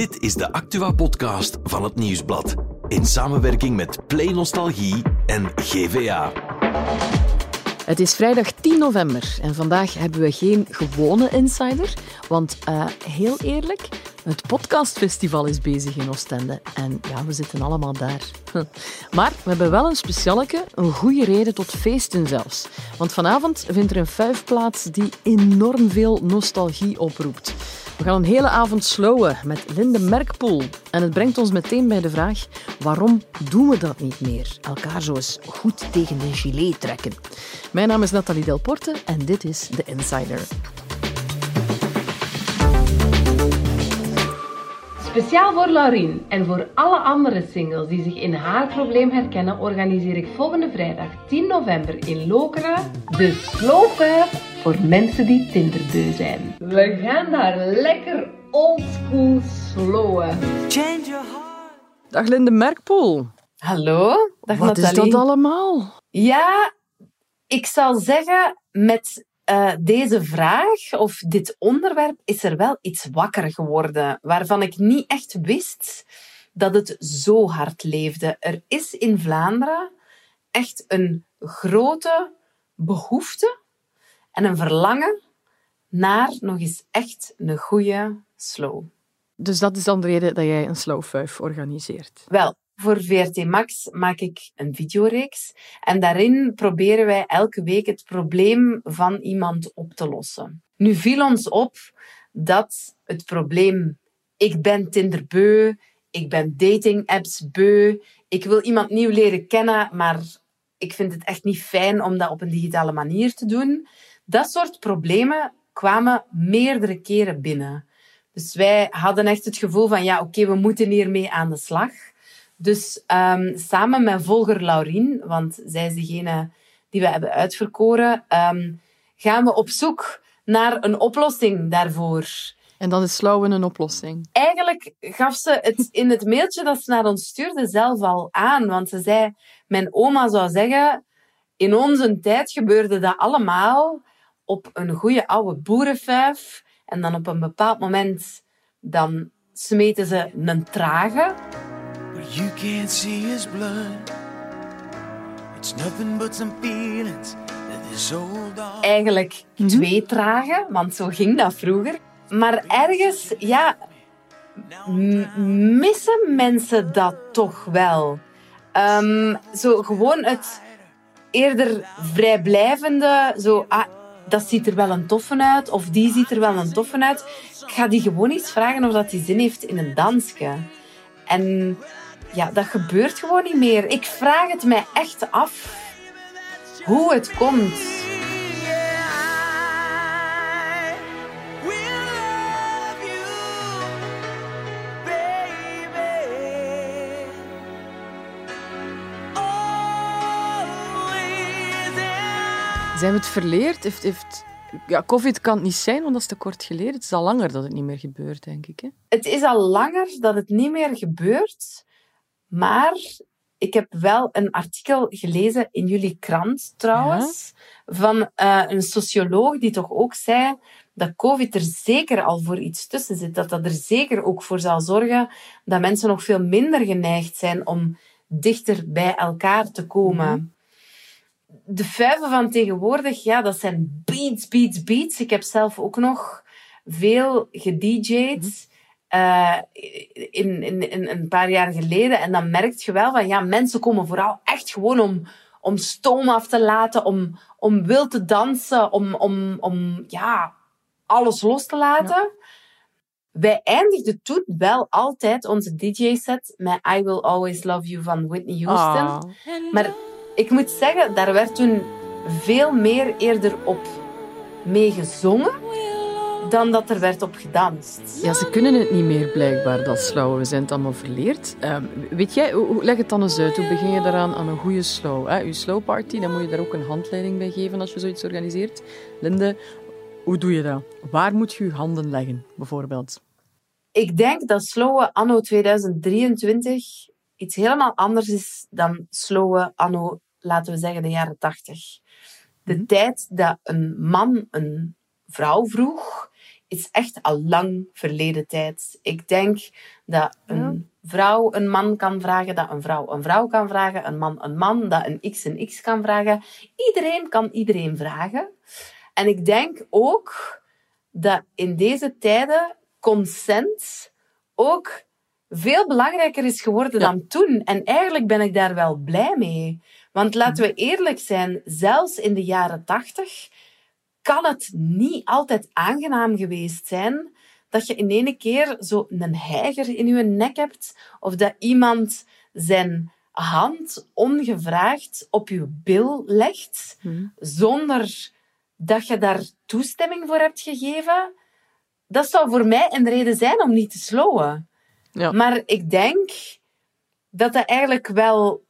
Dit is de Actua-podcast van het Nieuwsblad. In samenwerking met Play Nostalgie en GVA. Het is vrijdag 10 november en vandaag hebben we geen gewone insider. Want uh, heel eerlijk, het podcastfestival is bezig in Oostende. En ja, we zitten allemaal daar. Maar we hebben wel een specialeke, een goede reden tot feesten zelfs. Want vanavond vindt er een vijf plaats die enorm veel nostalgie oproept. We gaan een hele avond slowen met Linde Merkpoel. En het brengt ons meteen bij de vraag: waarom doen we dat niet meer? Elkaar zo eens goed tegen de gilet trekken. Mijn naam is Nathalie Delporte en dit is The Insider. Speciaal voor Laurien en voor alle andere singles die zich in haar probleem herkennen, organiseer ik volgende vrijdag 10 november in Lokeren de Slow voor mensen die tinderbeu zijn. We gaan daar lekker oldschool slowen. Dag Linde Merkpoel. Hallo, dag Wat Nathalie. is dat allemaal? Ja, ik zal zeggen, met uh, deze vraag of dit onderwerp is er wel iets wakker geworden, waarvan ik niet echt wist dat het zo hard leefde. Er is in Vlaanderen echt een grote behoefte en een verlangen naar nog eens echt een goede slow. Dus dat is dan de reden dat jij een slow fuif organiseert? Wel, voor VRT Max maak ik een videoreeks en daarin proberen wij elke week het probleem van iemand op te lossen. Nu viel ons op dat het probleem ik ben Tinder beu, ik ben dating apps beu, ik wil iemand nieuw leren kennen, maar ik vind het echt niet fijn om dat op een digitale manier te doen. Dat soort problemen kwamen meerdere keren binnen. Dus wij hadden echt het gevoel van ja, oké, we moeten hiermee aan de slag. Dus um, samen met volger Laurien, want zij is degene die we hebben uitverkoren, um, gaan we op zoek naar een oplossing daarvoor. En dan is Slowen een oplossing? Eigenlijk gaf ze het in het mailtje dat ze naar ons stuurde zelf al aan. Want ze zei, mijn oma zou zeggen, in onze tijd gebeurde dat allemaal op een goede oude boerenvijf. En dan op een bepaald moment, dan smeten ze een trage. You can't see his blood. It's nothing but some feelings that this old dog... Eigenlijk -hmm. twee tragen, want zo ging dat vroeger. Maar ergens, ja, missen mensen dat toch wel. Um, zo gewoon het eerder vrijblijvende, zo, ah, dat ziet er wel een toffe uit, of die ziet er wel een toffe uit. Ik ga die gewoon eens vragen of dat die zin heeft in een dansje. En ja, dat gebeurt gewoon niet meer. Ik vraag het mij echt af hoe het komt. Zijn we het verleerd? Heeft, heeft... Ja, COVID kan het niet zijn, want dat is te kort geleden. Het is al langer dat het niet meer gebeurt, denk ik. Hè? Het is al langer dat het niet meer gebeurt. Maar ik heb wel een artikel gelezen in jullie krant, trouwens, ja? van uh, een socioloog die toch ook zei dat COVID er zeker al voor iets tussen zit. Dat dat er zeker ook voor zal zorgen dat mensen nog veel minder geneigd zijn om dichter bij elkaar te komen. Mhm. De vuiven van tegenwoordig, ja, dat zijn beats, beats, beats. Ik heb zelf ook nog veel gedj'd. Mm uh, in, in, in een paar jaar geleden. En dan merk je wel van, ja, mensen komen vooral echt gewoon om, om stoom af te laten, om, om wild te dansen, om, om, om ja, alles los te laten. Ja. Wij eindigden toen wel altijd onze DJ-set met I Will Always Love You van Whitney Houston. Oh. Maar ik moet zeggen, daar werd toen veel meer eerder op mee gezongen dan dat er werd op gedanst. Ja, ze kunnen het niet meer blijkbaar, dat slow. We zijn het allemaal verleerd. Um, weet jij, hoe, leg het dan eens uit. Hoe begin je daaraan aan een goede slow? Hè? Je slow party, dan moet je daar ook een handleiding bij geven als je zoiets organiseert. Linde, hoe doe je dat? Waar moet je je handen leggen, bijvoorbeeld? Ik denk dat slowen anno 2023 iets helemaal anders is dan slowen anno, laten we zeggen, de jaren 80. De -hmm. tijd dat een man een vrouw vroeg is echt al lang verleden tijd. Ik denk dat een vrouw een man kan vragen, dat een vrouw een vrouw kan vragen, een man een man, dat een x een x kan vragen. Iedereen kan iedereen vragen. En ik denk ook dat in deze tijden consent ook veel belangrijker is geworden dan toen. En eigenlijk ben ik daar wel blij mee. Want laten we eerlijk zijn, zelfs in de jaren tachtig kan het niet altijd aangenaam geweest zijn dat je in ene keer zo een heiger in je nek hebt of dat iemand zijn hand ongevraagd op je bil legt zonder dat je daar toestemming voor hebt gegeven. Dat zou voor mij een reden zijn om niet te slowen. Ja. Maar ik denk dat dat eigenlijk wel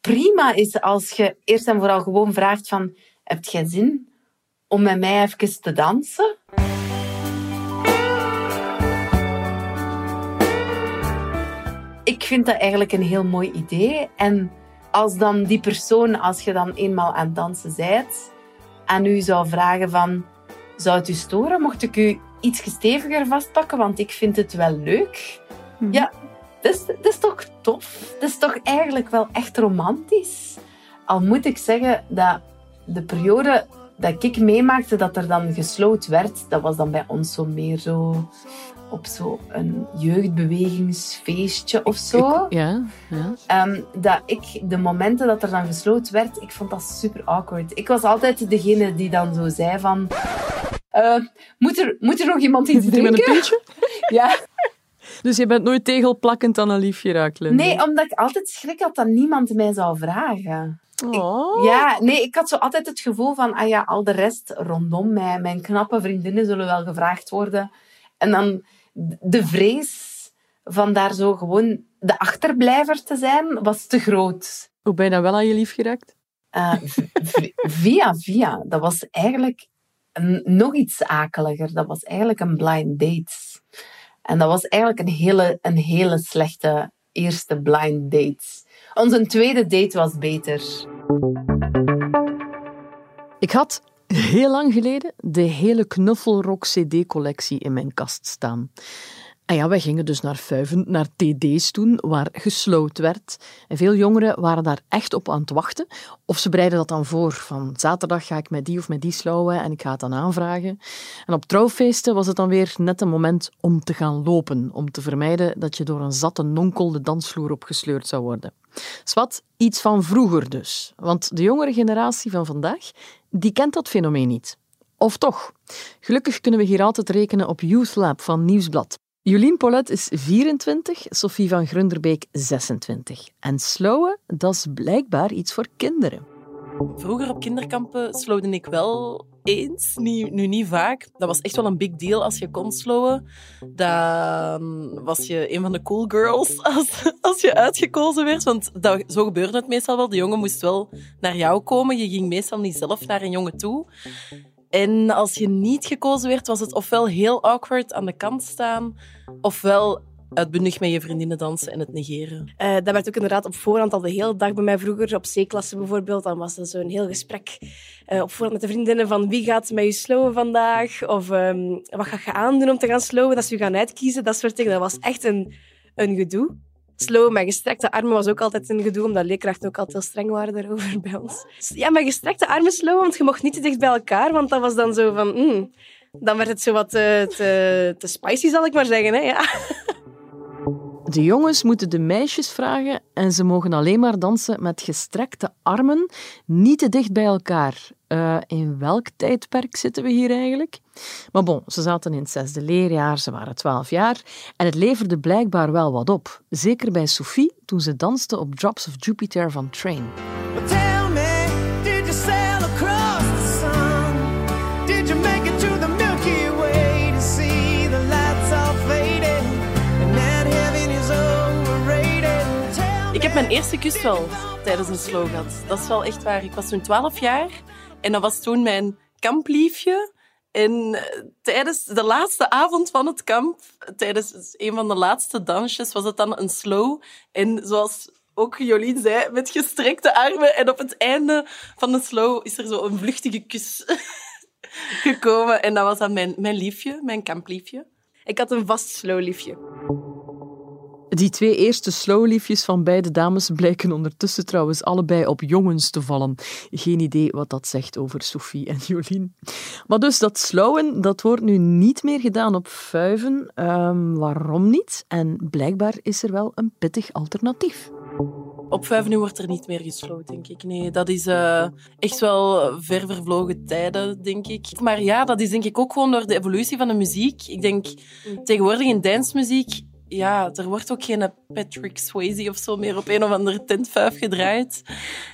prima is als je eerst en vooral gewoon vraagt van heb jij zin om met mij even te dansen? Ik vind dat eigenlijk een heel mooi idee. En als dan die persoon, als je dan eenmaal aan het dansen bent, aan u zou vragen van zou het u storen mocht ik u iets steviger vastpakken, want ik vind het wel leuk. Ja, dat is, dat is toch tof? Dat is toch eigenlijk wel echt romantisch? Al moet ik zeggen dat de periode dat ik meemaakte dat er dan gesloten werd, dat was dan bij ons zo meer zo op zo'n jeugdbewegingsfeestje of zo. Ik- ja, ja. Ehm, dat ik, de momenten dat er dan gesloten werd, ik vond dat super awkward. Ik was altijd degene die dan zo zei van... eh, moet, er, moet er nog iemand iets met een drinken? pintje? Ja. Dus je bent nooit tegelplakkend aan een liefje raakt? Nee, omdat ik altijd schrik had dat niemand mij zou vragen. Oh. Ja, nee, ik had zo altijd het gevoel van, ah ja, al de rest rondom mij, mijn knappe vriendinnen zullen wel gevraagd worden. En dan de vrees van daar zo gewoon de achterblijver te zijn, was te groot. Hoe ben je dan wel aan je lief geraakt? Eh, via via, dat was eigenlijk een, nog iets akeliger. Dat was eigenlijk een blind date. En dat was eigenlijk een hele, een hele slechte eerste blind date. Onze tweede date was beter. Ik had heel lang geleden de hele Knuffelrock CD-collectie in mijn kast staan. En ja, wij gingen dus naar Fuiven, naar TD's toen, waar gesloot werd. En veel jongeren waren daar echt op aan het wachten. Of ze bereiden dat dan voor, van zaterdag ga ik met die of met die slouwen en ik ga het dan aanvragen. En op trouwfeesten was het dan weer net een moment om te gaan lopen, om te vermijden dat je door een zatte nonkel de dansvloer opgesleurd zou worden. Swat, iets van vroeger dus. Want de jongere generatie van vandaag, die kent dat fenomeen niet. Of toch? Gelukkig kunnen we hier altijd rekenen op Youth Lab van Nieuwsblad. Jolien Paulet is 24, Sophie van Grunderbeek 26. En slowen, dat is blijkbaar iets voor kinderen. Vroeger op kinderkampen slowde ik wel eens, nu, nu niet vaak. Dat was echt wel een big deal als je kon slowen. Dan was je een van de cool girls als, als je uitgekozen werd. Want dat, zo gebeurde het meestal wel. De jongen moest wel naar jou komen. Je ging meestal niet zelf naar een jongen toe. En als je niet gekozen werd, was het ofwel heel awkward aan de kant staan, ofwel uitbundig met je vriendinnen dansen en het negeren. Eh, dat werd ook inderdaad op voorhand al de hele dag bij mij vroeger, op C-klasse bijvoorbeeld. Dan was er zo'n heel gesprek eh, op voorhand met de vriendinnen van wie gaat met je slowen vandaag? Of ehm, wat ga je aandoen om te gaan slowen? Dat ze je gaan uitkiezen, dat soort dingen. Dat was echt een, een gedoe. Slowen met gestrekte armen was ook altijd een gedoe, omdat leerkrachten ook altijd heel streng waren daarover bij ons. Ja, met gestrekte armen slowen, want je mocht niet te dicht bij elkaar, want dat was dan zo van... mm, dan werd het zo wat te, te, te spicy, zal ik maar zeggen. Hè? Ja. De jongens moeten de meisjes vragen en ze mogen alleen maar dansen met gestrekte armen, niet te dicht bij elkaar. Eh, in welk tijdperk zitten we hier eigenlijk? Maar bon, ze zaten in het zesde leerjaar, ze waren twaalf jaar en het leverde blijkbaar wel wat op. Zeker bij Sophie toen ze danste op Drops of Jupiter van Train. Tell me, did you sail across mijn eerste kus wel tijdens een slow gehad. Dat is wel echt waar. Ik was toen 12 jaar en dat was toen mijn kampliefje. En eh, tijdens de laatste avond van het kamp, tijdens een van de laatste dansjes, was het dan een slow. En zoals ook Jolien zei, met gestrekte armen. En op het einde van de slow is er zo een vluchtige kus gekomen. En dat was dan mijn, mijn liefje, mijn kampliefje. Ik had een vast slow liefje. Die twee eerste slowliefjes van beide dames blijken ondertussen trouwens allebei op jongens te vallen. Geen idee wat dat zegt over Sophie en Jolien. Maar dus dat slowen, dat wordt nu niet meer gedaan op vuiven. Ehm, waarom niet? En blijkbaar is er wel een pittig alternatief. Op vijf nu wordt er niet meer gesloopt, denk ik. Nee, dat is eh, echt wel ver vervlogen tijden, denk ik. Maar ja, dat is denk ik ook gewoon door de evolutie van de muziek. Ik denk tegenwoordig in dancemuziek, ja, er wordt ook geen Patrick Swayze of zo meer op een of andere tentvuif gedraaid.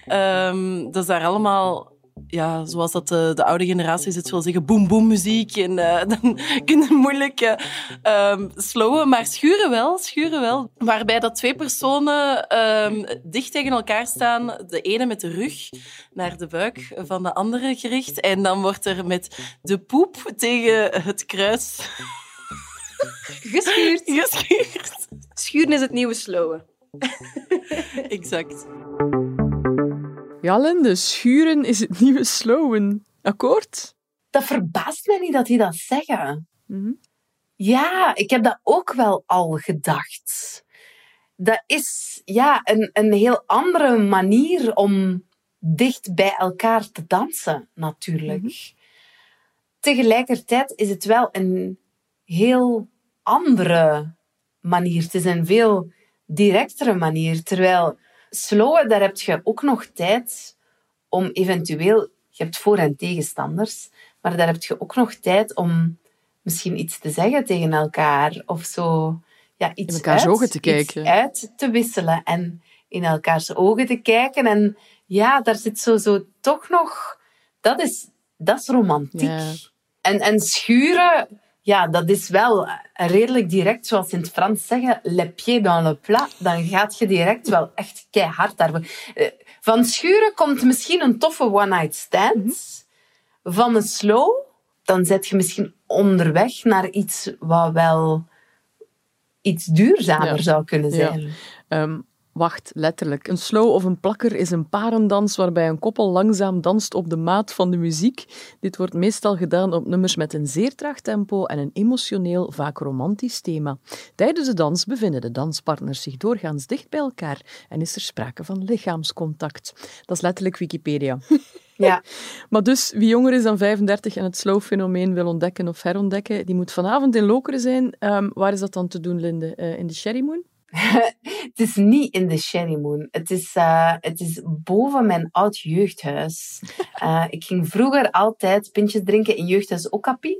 Ehm, dat is daar allemaal ja, zoals dat de, de oude generatie het wil zeggen, boom boom muziek. En eh, dan kun je moeilijk ehm, slowen, maar schuren wel, schuren wel. Waarbij dat twee personen ehm, dicht tegen elkaar staan, de ene met de rug naar de buik van de andere gericht. En dan wordt er met de poep tegen het kruis Geschuurd. geschuurd. Schuren is het nieuwe slowen. Exact. Ja, Linde, schuren is het nieuwe slowen. Akkoord? Dat verbaast mij niet dat die dat zeggen. Mhm. Ja, ik heb dat ook wel al gedacht. Dat is ja, een, een heel andere manier om dicht bij elkaar te dansen, natuurlijk. Tegelijkertijd is het wel een heel andere manier. Het is een veel directere manier. Terwijl slowen, daar heb je ook nog tijd om eventueel... Je hebt voor- en tegenstanders, maar daar heb je ook nog tijd om misschien iets te zeggen tegen elkaar. Of zo... Ja, iets In elkaars uit, ogen te iets kijken. uit te wisselen en in elkaars ogen te kijken. En ja, daar zit zo, zo toch nog... Dat is, dat is romantiek. Ja. En, en schuren, ja, dat is wel redelijk direct, zoals ze in het Frans zeggen, le pied dans le plat. Dan gaat je direct wel echt keihard daarvoor. Eh, Van schuren komt misschien een toffe one-night stand. Van een slow, dan zet je misschien onderweg naar iets wat wel iets duurzamer Ja. zou kunnen Ja. zijn. Wacht, letterlijk. Een slow of een plakker is een parendans waarbij een koppel langzaam danst op de maat van de muziek. Dit wordt meestal gedaan op nummers met een zeer traag tempo en een emotioneel, vaak romantisch thema. Tijdens de dans bevinden de danspartners zich doorgaans dicht bij elkaar en is er sprake van lichaamscontact. Dat is letterlijk Wikipedia. Ja. Maar dus, wie jonger is dan 35 en het slow-fenomeen wil ontdekken of herontdekken, die moet vanavond in Lokeren zijn. Ehm, waar is dat dan te doen, Linde? Eh, in de Sherry Moon? Het is niet in de Sherry Moon. Het is, eh, het is boven mijn oud jeugdhuis. Eh, ik ging vroeger altijd pintjes drinken in jeugdhuis Okapi.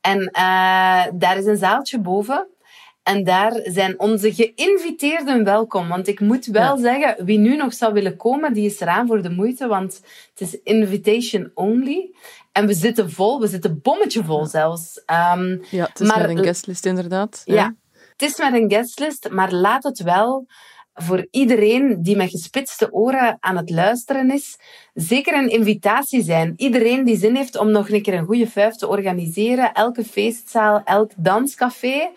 En eh, daar is een zaaltje boven. En daar zijn onze geïnviteerden welkom. Want ik moet wel zeggen, wie nu nog zou willen komen, die is eraan voor de moeite. Want het is invitation only. En we zitten vol, we zitten bommetje vol zelfs. Ehm, Ja, het is Maar- een guestlist inderdaad. ja. Het is met een guestlist, maar laat het wel voor iedereen die met gespitste oren aan het luisteren is, zeker een invitatie zijn. Iedereen die zin heeft om nog een keer een goede vijf te organiseren, elke feestzaal, elk danscafé,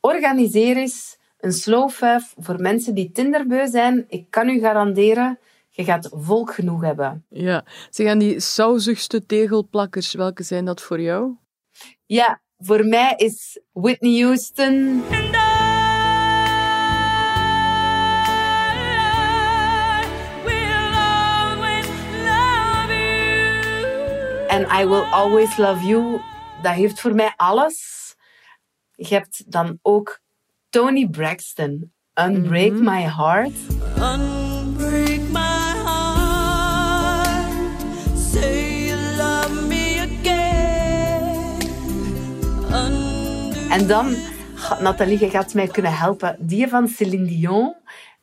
organiseer eens een slow vijf voor mensen die tinderbeu zijn. Ik kan u garanderen, je gaat volk genoeg hebben. Ja. Zeg, en die sauzigste tegelplakkers, welke zijn dat voor jou? Ja, voor mij is Whitney Houston... En I Will Always Love You, dat heeft voor mij alles. Je hebt dan ook Tony Braxton, Unbreak My Heart. En dan, Nathalie, je gaat mij kunnen helpen. Die van Céline Dion.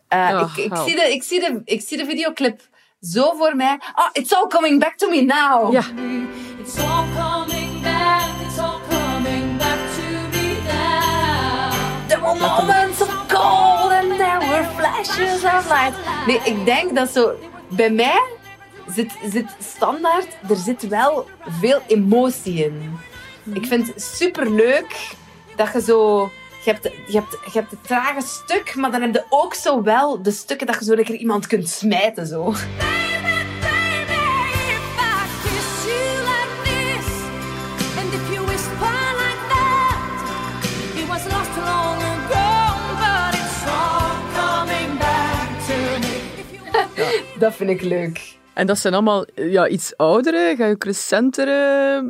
Eh, Oh, ik, ik, zie de, ik, zie de, ik zie de videoclip zo voor mij. Ah, it's all coming back to me now. Ja. It's all coming back, it's all coming back to me now. There were moments of cold and there were flashes of light. Nee, ik denk dat zo... Bij mij zit, zit standaard... Er zit wel veel emotie in. Ik vind het superleuk dat je zo... Je hebt, je, hebt, je hebt het trage stuk, maar dan heb je ook zo wel de stukken dat je zo lekker iemand kunt smijten. Zo. dat vind ik leuk. En dat zijn allemaal ja, iets oudere, ga je recentere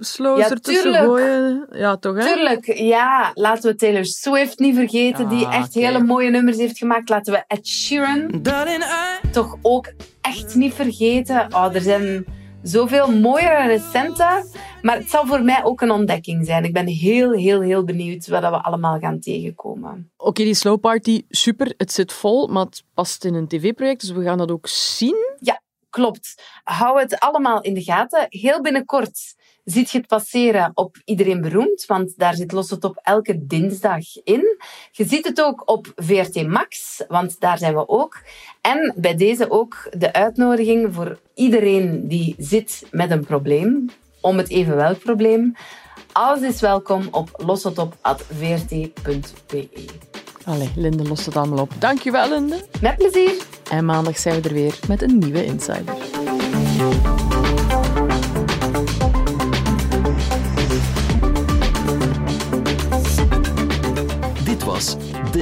slows Ja, ertussen tuurlijk. gooien? Ja, toch hè? Tuurlijk, ja. Laten we Taylor Swift niet vergeten, die echt hele mooie nummers heeft gemaakt. Laten we Ed Sheeran Darling, I toch ook echt niet vergeten. Oh, er zijn zoveel mooiere recente, maar het zal voor mij ook een ontdekking zijn. Ik ben heel, heel, heel benieuwd wat we allemaal gaan tegenkomen. Oké, die slow party, super, het zit vol, maar het past in een tv-project, dus we gaan dat ook zien. Klopt. Hou het allemaal in de gaten. Heel binnenkort ziet je het passeren op Iedereen Beroemd, want daar zit Los het op elke dinsdag in. Je ziet het ook op VRT Max, want daar zijn we ook. En bij deze ook de uitnodiging voor iedereen die zit met een probleem, om het even welk probleem. Alles is welkom op lossetop.vrt.be. Allee, Linde lost het allemaal op. Dankjewel, Linde. Met plezier! En maandag zijn we er weer met een nieuwe Insider.